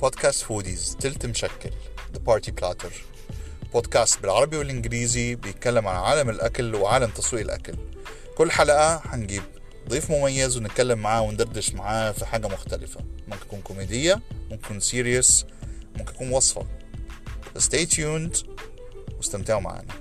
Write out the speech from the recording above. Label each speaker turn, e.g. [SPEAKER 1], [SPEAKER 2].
[SPEAKER 1] بودكاست foodies تلت مشكل The Party Platter. بودكاست بالعربي والإنجليزي بيتكلم عن عالم الأكل وعالم تسويق الأكل. كل حلقة هنجيب ضيف مميز ونتكلم معاه وندردش معاه في حاجة مختلفة. ممكن تكون كوميدية ممكن تكون serious ممكن تكون وصفة. Stay tuned واستمتعوا معانا.